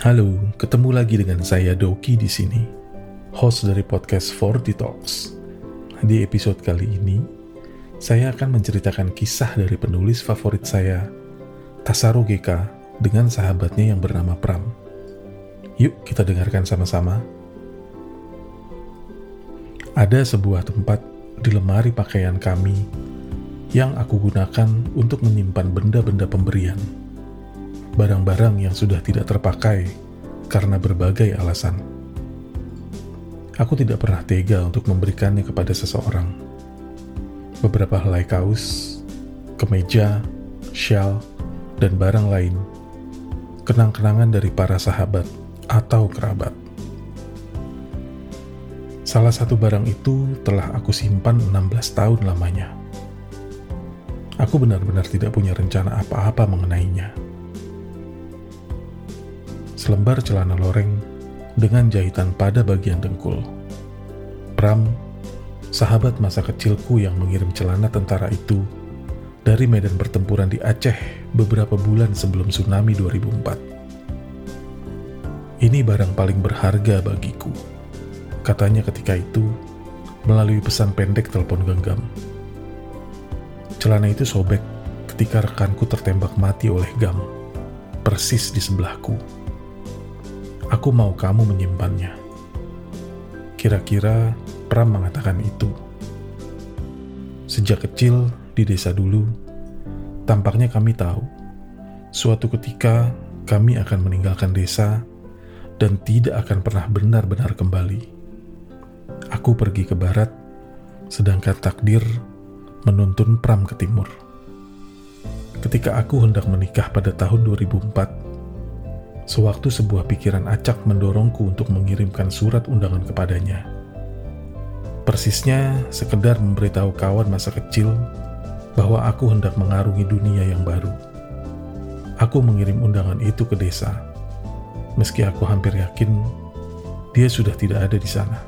Halo, ketemu lagi dengan saya Doki di sini, host dari podcast 40 Talks. Di episode kali ini, saya akan menceritakan kisah dari penulis favorit saya, Tasaro Geka, dengan sahabatnya yang bernama Pram. Yuk kita dengarkan sama-sama. Ada sebuah tempat di lemari pakaian kami yang aku gunakan untuk menyimpan benda-benda pemberian barang-barang yang sudah tidak terpakai karena berbagai alasan. Aku tidak pernah tega untuk memberikannya kepada seseorang. Beberapa helai kaos, kemeja, shawl, dan barang lain, kenang-kenangan dari para sahabat atau kerabat. Salah satu barang itu telah aku simpan 16 tahun lamanya. Aku benar-benar tidak punya rencana apa-apa mengenainya selembar celana loreng dengan jahitan pada bagian dengkul. Pram, sahabat masa kecilku yang mengirim celana tentara itu dari medan pertempuran di Aceh beberapa bulan sebelum tsunami 2004. Ini barang paling berharga bagiku, katanya ketika itu melalui pesan pendek telepon genggam. Celana itu sobek ketika rekanku tertembak mati oleh Gam, persis di sebelahku. Aku mau kamu menyimpannya. Kira-kira Pram mengatakan itu. Sejak kecil di desa dulu, tampaknya kami tahu suatu ketika kami akan meninggalkan desa dan tidak akan pernah benar-benar kembali. Aku pergi ke barat, sedangkan takdir menuntun Pram ke timur. Ketika aku hendak menikah pada tahun 2004, sewaktu sebuah pikiran acak mendorongku untuk mengirimkan surat undangan kepadanya. Persisnya sekedar memberitahu kawan masa kecil bahwa aku hendak mengarungi dunia yang baru. Aku mengirim undangan itu ke desa, meski aku hampir yakin dia sudah tidak ada di sana.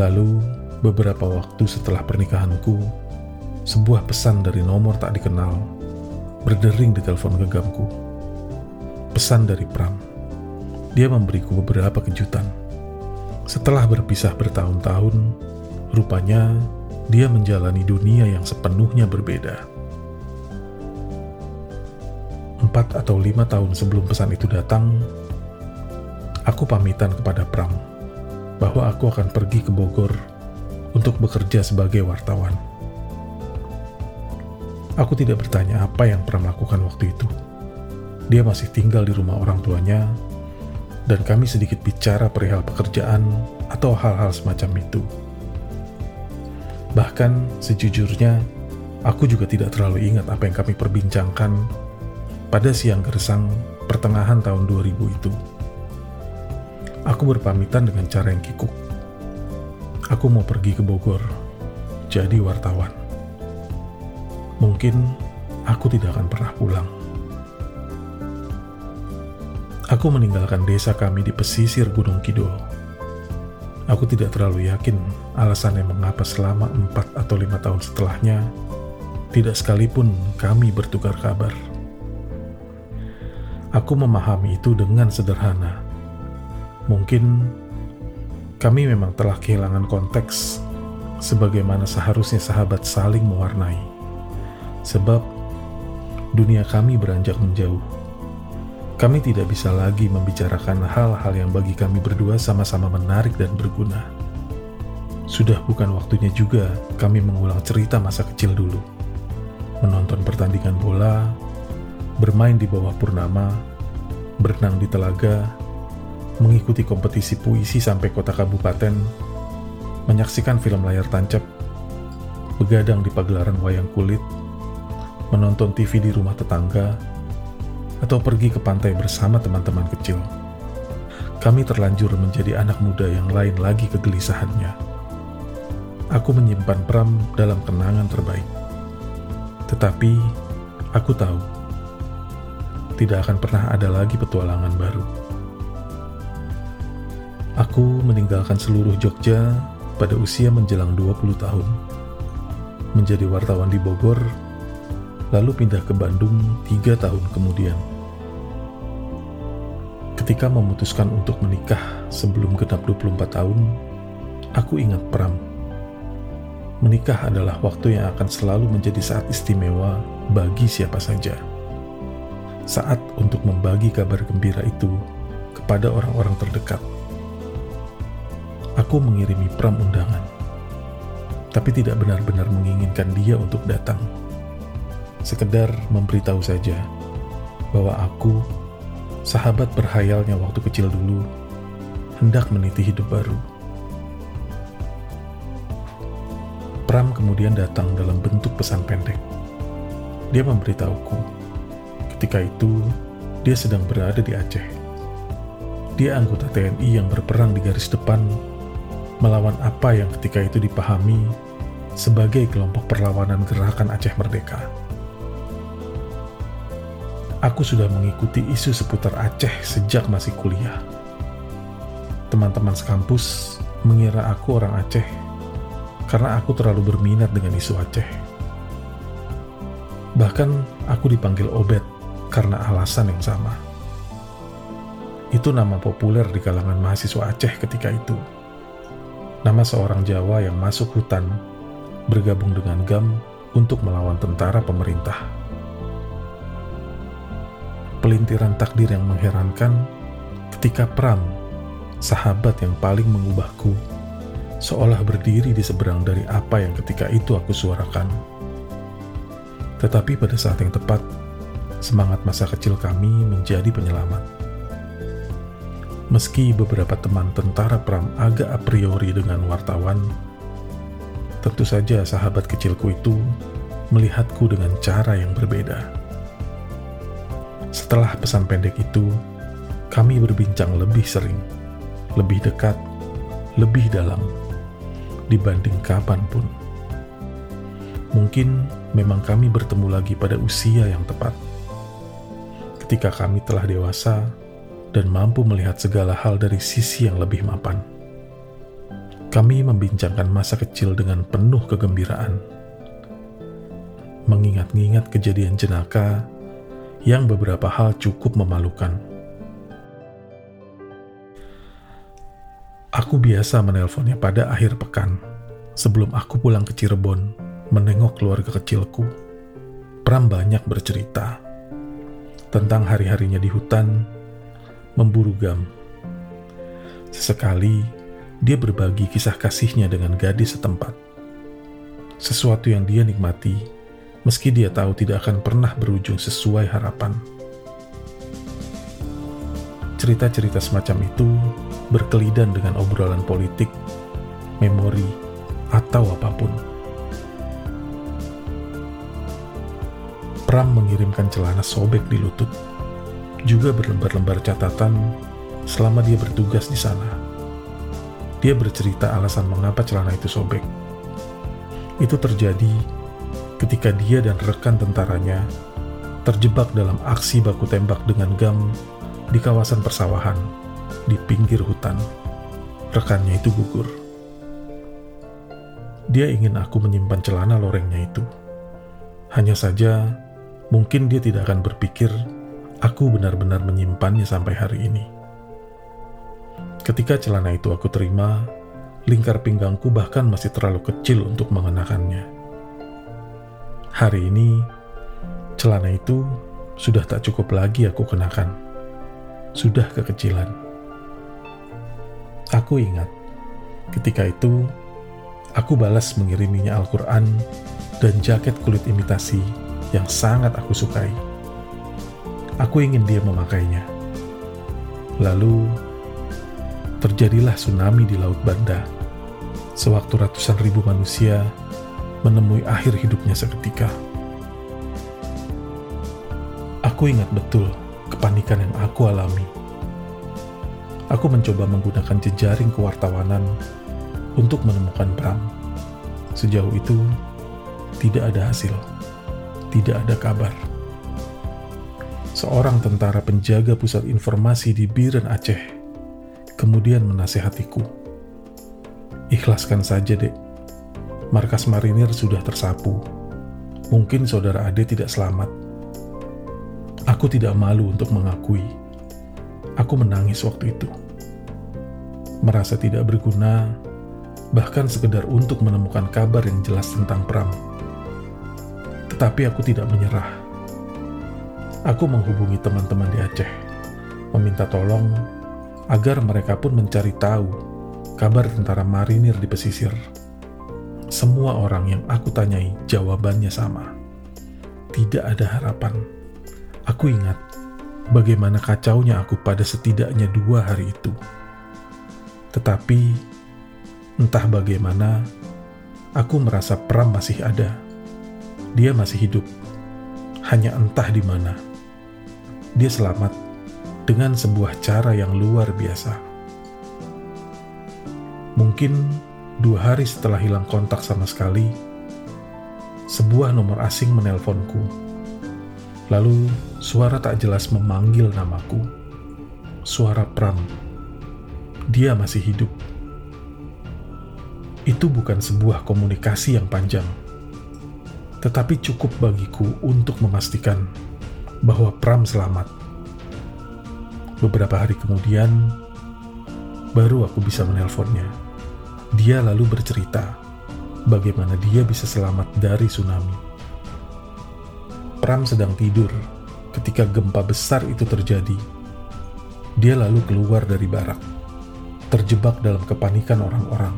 Lalu, beberapa waktu setelah pernikahanku, sebuah pesan dari nomor tak dikenal berdering di telepon genggamku pesan dari Pram. Dia memberiku beberapa kejutan. Setelah berpisah bertahun-tahun, rupanya dia menjalani dunia yang sepenuhnya berbeda. Empat atau lima tahun sebelum pesan itu datang, aku pamitan kepada Pram bahwa aku akan pergi ke Bogor untuk bekerja sebagai wartawan. Aku tidak bertanya apa yang Pram lakukan waktu itu dia masih tinggal di rumah orang tuanya, dan kami sedikit bicara perihal pekerjaan atau hal-hal semacam itu. Bahkan, sejujurnya, aku juga tidak terlalu ingat apa yang kami perbincangkan pada siang gersang pertengahan tahun 2000 itu. Aku berpamitan dengan cara yang kikuk. Aku mau pergi ke Bogor, jadi wartawan. Mungkin aku tidak akan pernah pulang. Aku meninggalkan desa kami di pesisir Gunung Kidul. Aku tidak terlalu yakin alasannya mengapa selama empat atau lima tahun setelahnya tidak sekalipun kami bertukar kabar. Aku memahami itu dengan sederhana. Mungkin kami memang telah kehilangan konteks sebagaimana seharusnya sahabat saling mewarnai. Sebab dunia kami beranjak menjauh kami tidak bisa lagi membicarakan hal-hal yang bagi kami berdua sama-sama menarik dan berguna. Sudah bukan waktunya juga kami mengulang cerita masa kecil dulu. Menonton pertandingan bola, bermain di bawah purnama, berenang di telaga, mengikuti kompetisi puisi sampai kota kabupaten, menyaksikan film layar tancap, begadang di pagelaran wayang kulit, menonton TV di rumah tetangga, atau pergi ke pantai bersama teman-teman kecil. Kami terlanjur menjadi anak muda yang lain lagi kegelisahannya. Aku menyimpan Pram dalam kenangan terbaik. Tetapi, aku tahu, tidak akan pernah ada lagi petualangan baru. Aku meninggalkan seluruh Jogja pada usia menjelang 20 tahun. Menjadi wartawan di Bogor lalu pindah ke Bandung tiga tahun kemudian. Ketika memutuskan untuk menikah sebelum genap 24 tahun, aku ingat Pram. Menikah adalah waktu yang akan selalu menjadi saat istimewa bagi siapa saja. Saat untuk membagi kabar gembira itu kepada orang-orang terdekat. Aku mengirimi Pram undangan, tapi tidak benar-benar menginginkan dia untuk datang. Sekedar memberitahu saja bahwa aku, sahabat berhayalnya waktu kecil dulu, hendak meniti hidup baru. Pram kemudian datang dalam bentuk pesan pendek. Dia memberitahuku, ketika itu dia sedang berada di Aceh. Dia anggota TNI yang berperang di garis depan melawan apa yang ketika itu dipahami sebagai kelompok perlawanan gerakan Aceh Merdeka. Aku sudah mengikuti isu seputar Aceh sejak masih kuliah. Teman-teman sekampus mengira aku orang Aceh karena aku terlalu berminat dengan isu Aceh. Bahkan aku dipanggil Obet karena alasan yang sama. Itu nama populer di kalangan mahasiswa Aceh ketika itu. Nama seorang Jawa yang masuk hutan bergabung dengan GAM untuk melawan tentara pemerintah. Pelintiran takdir yang mengherankan ketika Pram, sahabat yang paling mengubahku, seolah berdiri di seberang dari apa yang ketika itu aku suarakan. Tetapi pada saat yang tepat, semangat masa kecil kami menjadi penyelamat. Meski beberapa teman tentara Pram agak a priori dengan wartawan, Tentu saja sahabat kecilku itu melihatku dengan cara yang berbeda. Setelah pesan pendek itu, kami berbincang lebih sering, lebih dekat, lebih dalam, dibanding kapan pun. Mungkin memang kami bertemu lagi pada usia yang tepat. Ketika kami telah dewasa dan mampu melihat segala hal dari sisi yang lebih mapan. Kami membincangkan masa kecil dengan penuh kegembiraan. Mengingat-ingat kejadian jenaka yang beberapa hal cukup memalukan. Aku biasa menelponnya pada akhir pekan sebelum aku pulang ke Cirebon menengok keluarga kecilku. Pram banyak bercerita tentang hari-harinya di hutan, memburu gam. Sesekali dia berbagi kisah kasihnya dengan gadis setempat. Sesuatu yang dia nikmati, meski dia tahu tidak akan pernah berujung sesuai harapan. Cerita-cerita semacam itu berkelidan dengan obrolan politik, memori, atau apa pun. Pram mengirimkan celana sobek di lutut, juga berlembar-lembar catatan selama dia bertugas di sana. Dia bercerita alasan mengapa celana itu sobek. Itu terjadi ketika dia dan rekan tentaranya terjebak dalam aksi baku tembak dengan gam di kawasan persawahan di pinggir hutan. Rekannya itu gugur. Dia ingin aku menyimpan celana lorengnya itu. Hanya saja, mungkin dia tidak akan berpikir aku benar-benar menyimpannya sampai hari ini. Ketika celana itu aku terima, lingkar pinggangku bahkan masih terlalu kecil untuk mengenakannya. Hari ini, celana itu sudah tak cukup lagi aku kenakan. Sudah kekecilan. Aku ingat, ketika itu, aku balas mengiriminya Al-Quran dan jaket kulit imitasi yang sangat aku sukai. Aku ingin dia memakainya. Lalu, terjadilah tsunami di Laut Banda. Sewaktu ratusan ribu manusia menemui akhir hidupnya seketika. Aku ingat betul kepanikan yang aku alami. Aku mencoba menggunakan jejaring kewartawanan untuk menemukan Bram. Sejauh itu, tidak ada hasil, tidak ada kabar. Seorang tentara penjaga pusat informasi di Biren Aceh kemudian menasehatiku. Ikhlaskan saja, dek. Markas marinir sudah tersapu. Mungkin saudara Ade tidak selamat. Aku tidak malu untuk mengakui. Aku menangis waktu itu. Merasa tidak berguna, bahkan sekedar untuk menemukan kabar yang jelas tentang Pram. Tetapi aku tidak menyerah. Aku menghubungi teman-teman di Aceh, meminta tolong agar mereka pun mencari tahu kabar tentara marinir di pesisir. Semua orang yang aku tanyai jawabannya sama. Tidak ada harapan. Aku ingat bagaimana kacaunya aku pada setidaknya dua hari itu. Tetapi, entah bagaimana, aku merasa Pram masih ada. Dia masih hidup, hanya entah di mana. Dia selamat dengan sebuah cara yang luar biasa. Mungkin dua hari setelah hilang kontak sama sekali, sebuah nomor asing menelponku Lalu suara tak jelas memanggil namaku. Suara Pram. Dia masih hidup. Itu bukan sebuah komunikasi yang panjang, tetapi cukup bagiku untuk memastikan bahwa Pram selamat. Beberapa hari kemudian, baru aku bisa menelponnya. Dia lalu bercerita bagaimana dia bisa selamat dari tsunami. Pram sedang tidur ketika gempa besar itu terjadi. Dia lalu keluar dari barak, terjebak dalam kepanikan orang-orang.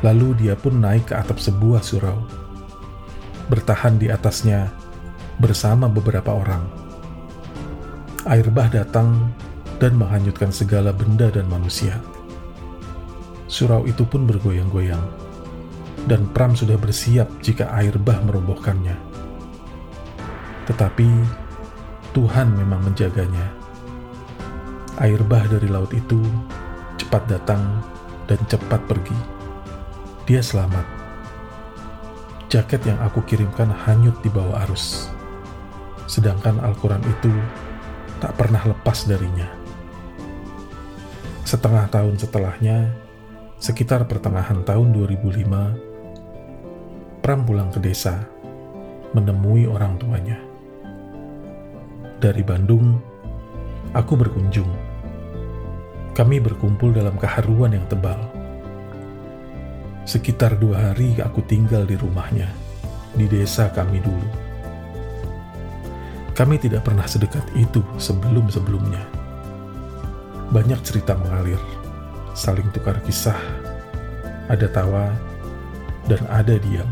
Lalu dia pun naik ke atap sebuah surau, bertahan di atasnya bersama beberapa orang. Air bah datang dan menghanyutkan segala benda dan manusia. Surau itu pun bergoyang-goyang, dan Pram sudah bersiap jika air bah merobohkannya. Tetapi Tuhan memang menjaganya. Air bah dari laut itu cepat datang dan cepat pergi. Dia selamat. Jaket yang aku kirimkan hanyut di bawah arus. Sedangkan Al-Quran itu tak pernah lepas darinya. Setengah tahun setelahnya, sekitar pertengahan tahun 2005, Pram pulang ke desa, menemui orang tuanya dari Bandung, aku berkunjung. Kami berkumpul dalam keharuan yang tebal. Sekitar dua hari aku tinggal di rumahnya, di desa kami dulu. Kami tidak pernah sedekat itu sebelum-sebelumnya. Banyak cerita mengalir, saling tukar kisah, ada tawa, dan ada diam.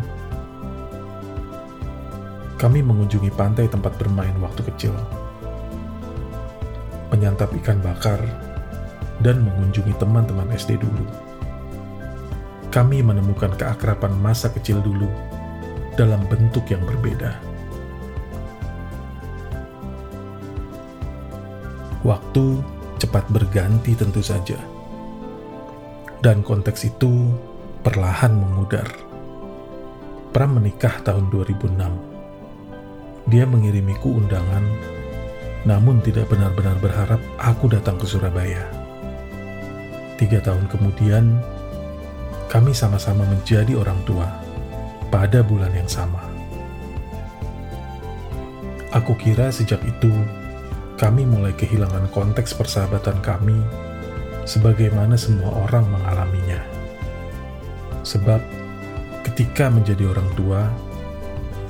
Kami mengunjungi pantai tempat bermain waktu kecil menyantap ikan bakar, dan mengunjungi teman-teman SD dulu. Kami menemukan keakraban masa kecil dulu dalam bentuk yang berbeda. Waktu cepat berganti tentu saja. Dan konteks itu perlahan memudar. Pram menikah tahun 2006. Dia mengirimiku undangan namun tidak benar-benar berharap aku datang ke Surabaya. Tiga tahun kemudian, kami sama-sama menjadi orang tua pada bulan yang sama. Aku kira sejak itu kami mulai kehilangan konteks persahabatan kami sebagaimana semua orang mengalaminya. Sebab ketika menjadi orang tua,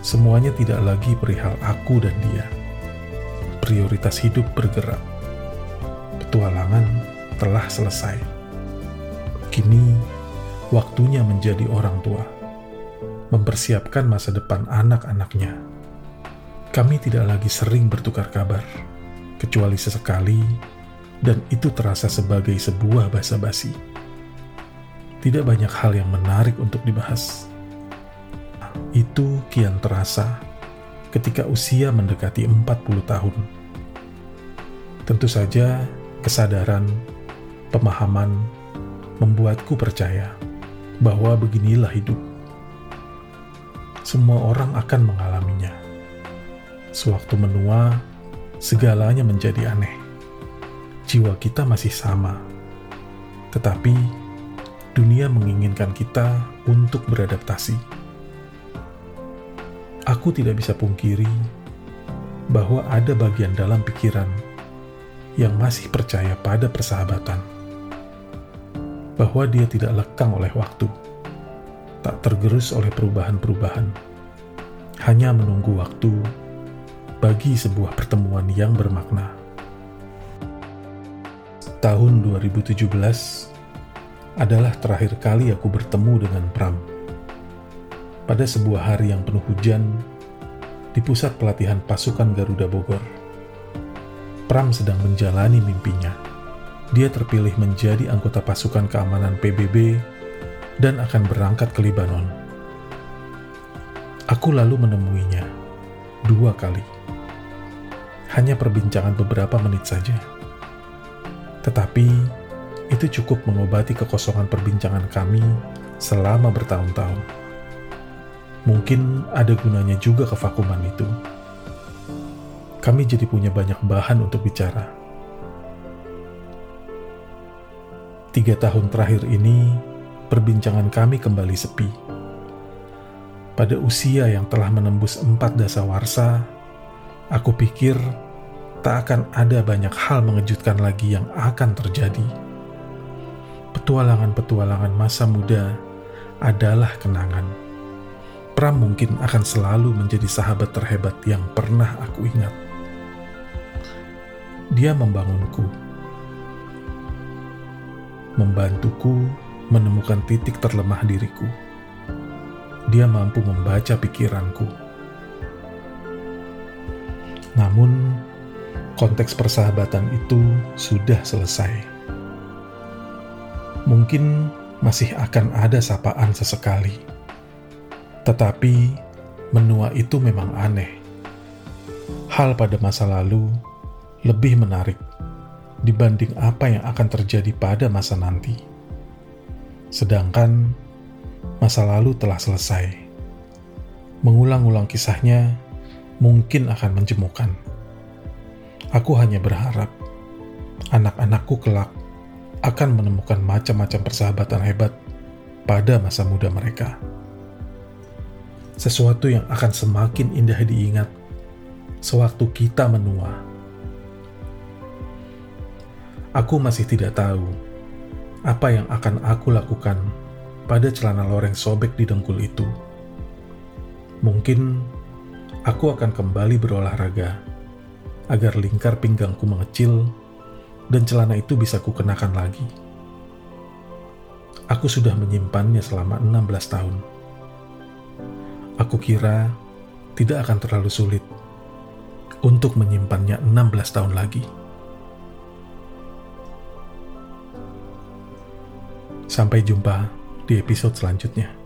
semuanya tidak lagi perihal aku dan dia prioritas hidup bergerak. Petualangan telah selesai. Kini, waktunya menjadi orang tua, mempersiapkan masa depan anak-anaknya. Kami tidak lagi sering bertukar kabar, kecuali sesekali, dan itu terasa sebagai sebuah basa-basi. Tidak banyak hal yang menarik untuk dibahas. Itu kian terasa ketika usia mendekati 40 tahun. Tentu saja kesadaran, pemahaman membuatku percaya bahwa beginilah hidup. Semua orang akan mengalaminya. Sewaktu menua, segalanya menjadi aneh. Jiwa kita masih sama, tetapi dunia menginginkan kita untuk beradaptasi aku tidak bisa pungkiri bahwa ada bagian dalam pikiran yang masih percaya pada persahabatan. Bahwa dia tidak lekang oleh waktu, tak tergerus oleh perubahan-perubahan, hanya menunggu waktu bagi sebuah pertemuan yang bermakna. Tahun 2017 adalah terakhir kali aku bertemu dengan Pram. Pada sebuah hari yang penuh hujan, di pusat pelatihan pasukan Garuda Bogor. Pram sedang menjalani mimpinya. Dia terpilih menjadi anggota pasukan keamanan PBB dan akan berangkat ke Libanon. Aku lalu menemuinya dua kali. Hanya perbincangan beberapa menit saja. Tetapi itu cukup mengobati kekosongan perbincangan kami selama bertahun-tahun. Mungkin ada gunanya juga kevakuman itu kami jadi punya banyak bahan untuk bicara. Tiga tahun terakhir ini, perbincangan kami kembali sepi. Pada usia yang telah menembus empat dasa warsa, aku pikir tak akan ada banyak hal mengejutkan lagi yang akan terjadi. Petualangan-petualangan masa muda adalah kenangan. Pram mungkin akan selalu menjadi sahabat terhebat yang pernah aku ingat. Dia membangunku, membantuku menemukan titik terlemah diriku. Dia mampu membaca pikiranku. Namun, konteks persahabatan itu sudah selesai. Mungkin masih akan ada sapaan sesekali, tetapi menua itu memang aneh. Hal pada masa lalu lebih menarik dibanding apa yang akan terjadi pada masa nanti. Sedangkan masa lalu telah selesai. Mengulang-ulang kisahnya mungkin akan menjemukan. Aku hanya berharap anak-anakku kelak akan menemukan macam-macam persahabatan hebat pada masa muda mereka. Sesuatu yang akan semakin indah diingat sewaktu kita menua Aku masih tidak tahu apa yang akan aku lakukan pada celana loreng sobek di dengkul itu. Mungkin aku akan kembali berolahraga agar lingkar pinggangku mengecil dan celana itu bisa kukenakan lagi. Aku sudah menyimpannya selama 16 tahun. Aku kira tidak akan terlalu sulit untuk menyimpannya 16 tahun lagi. Sampai jumpa di episode selanjutnya.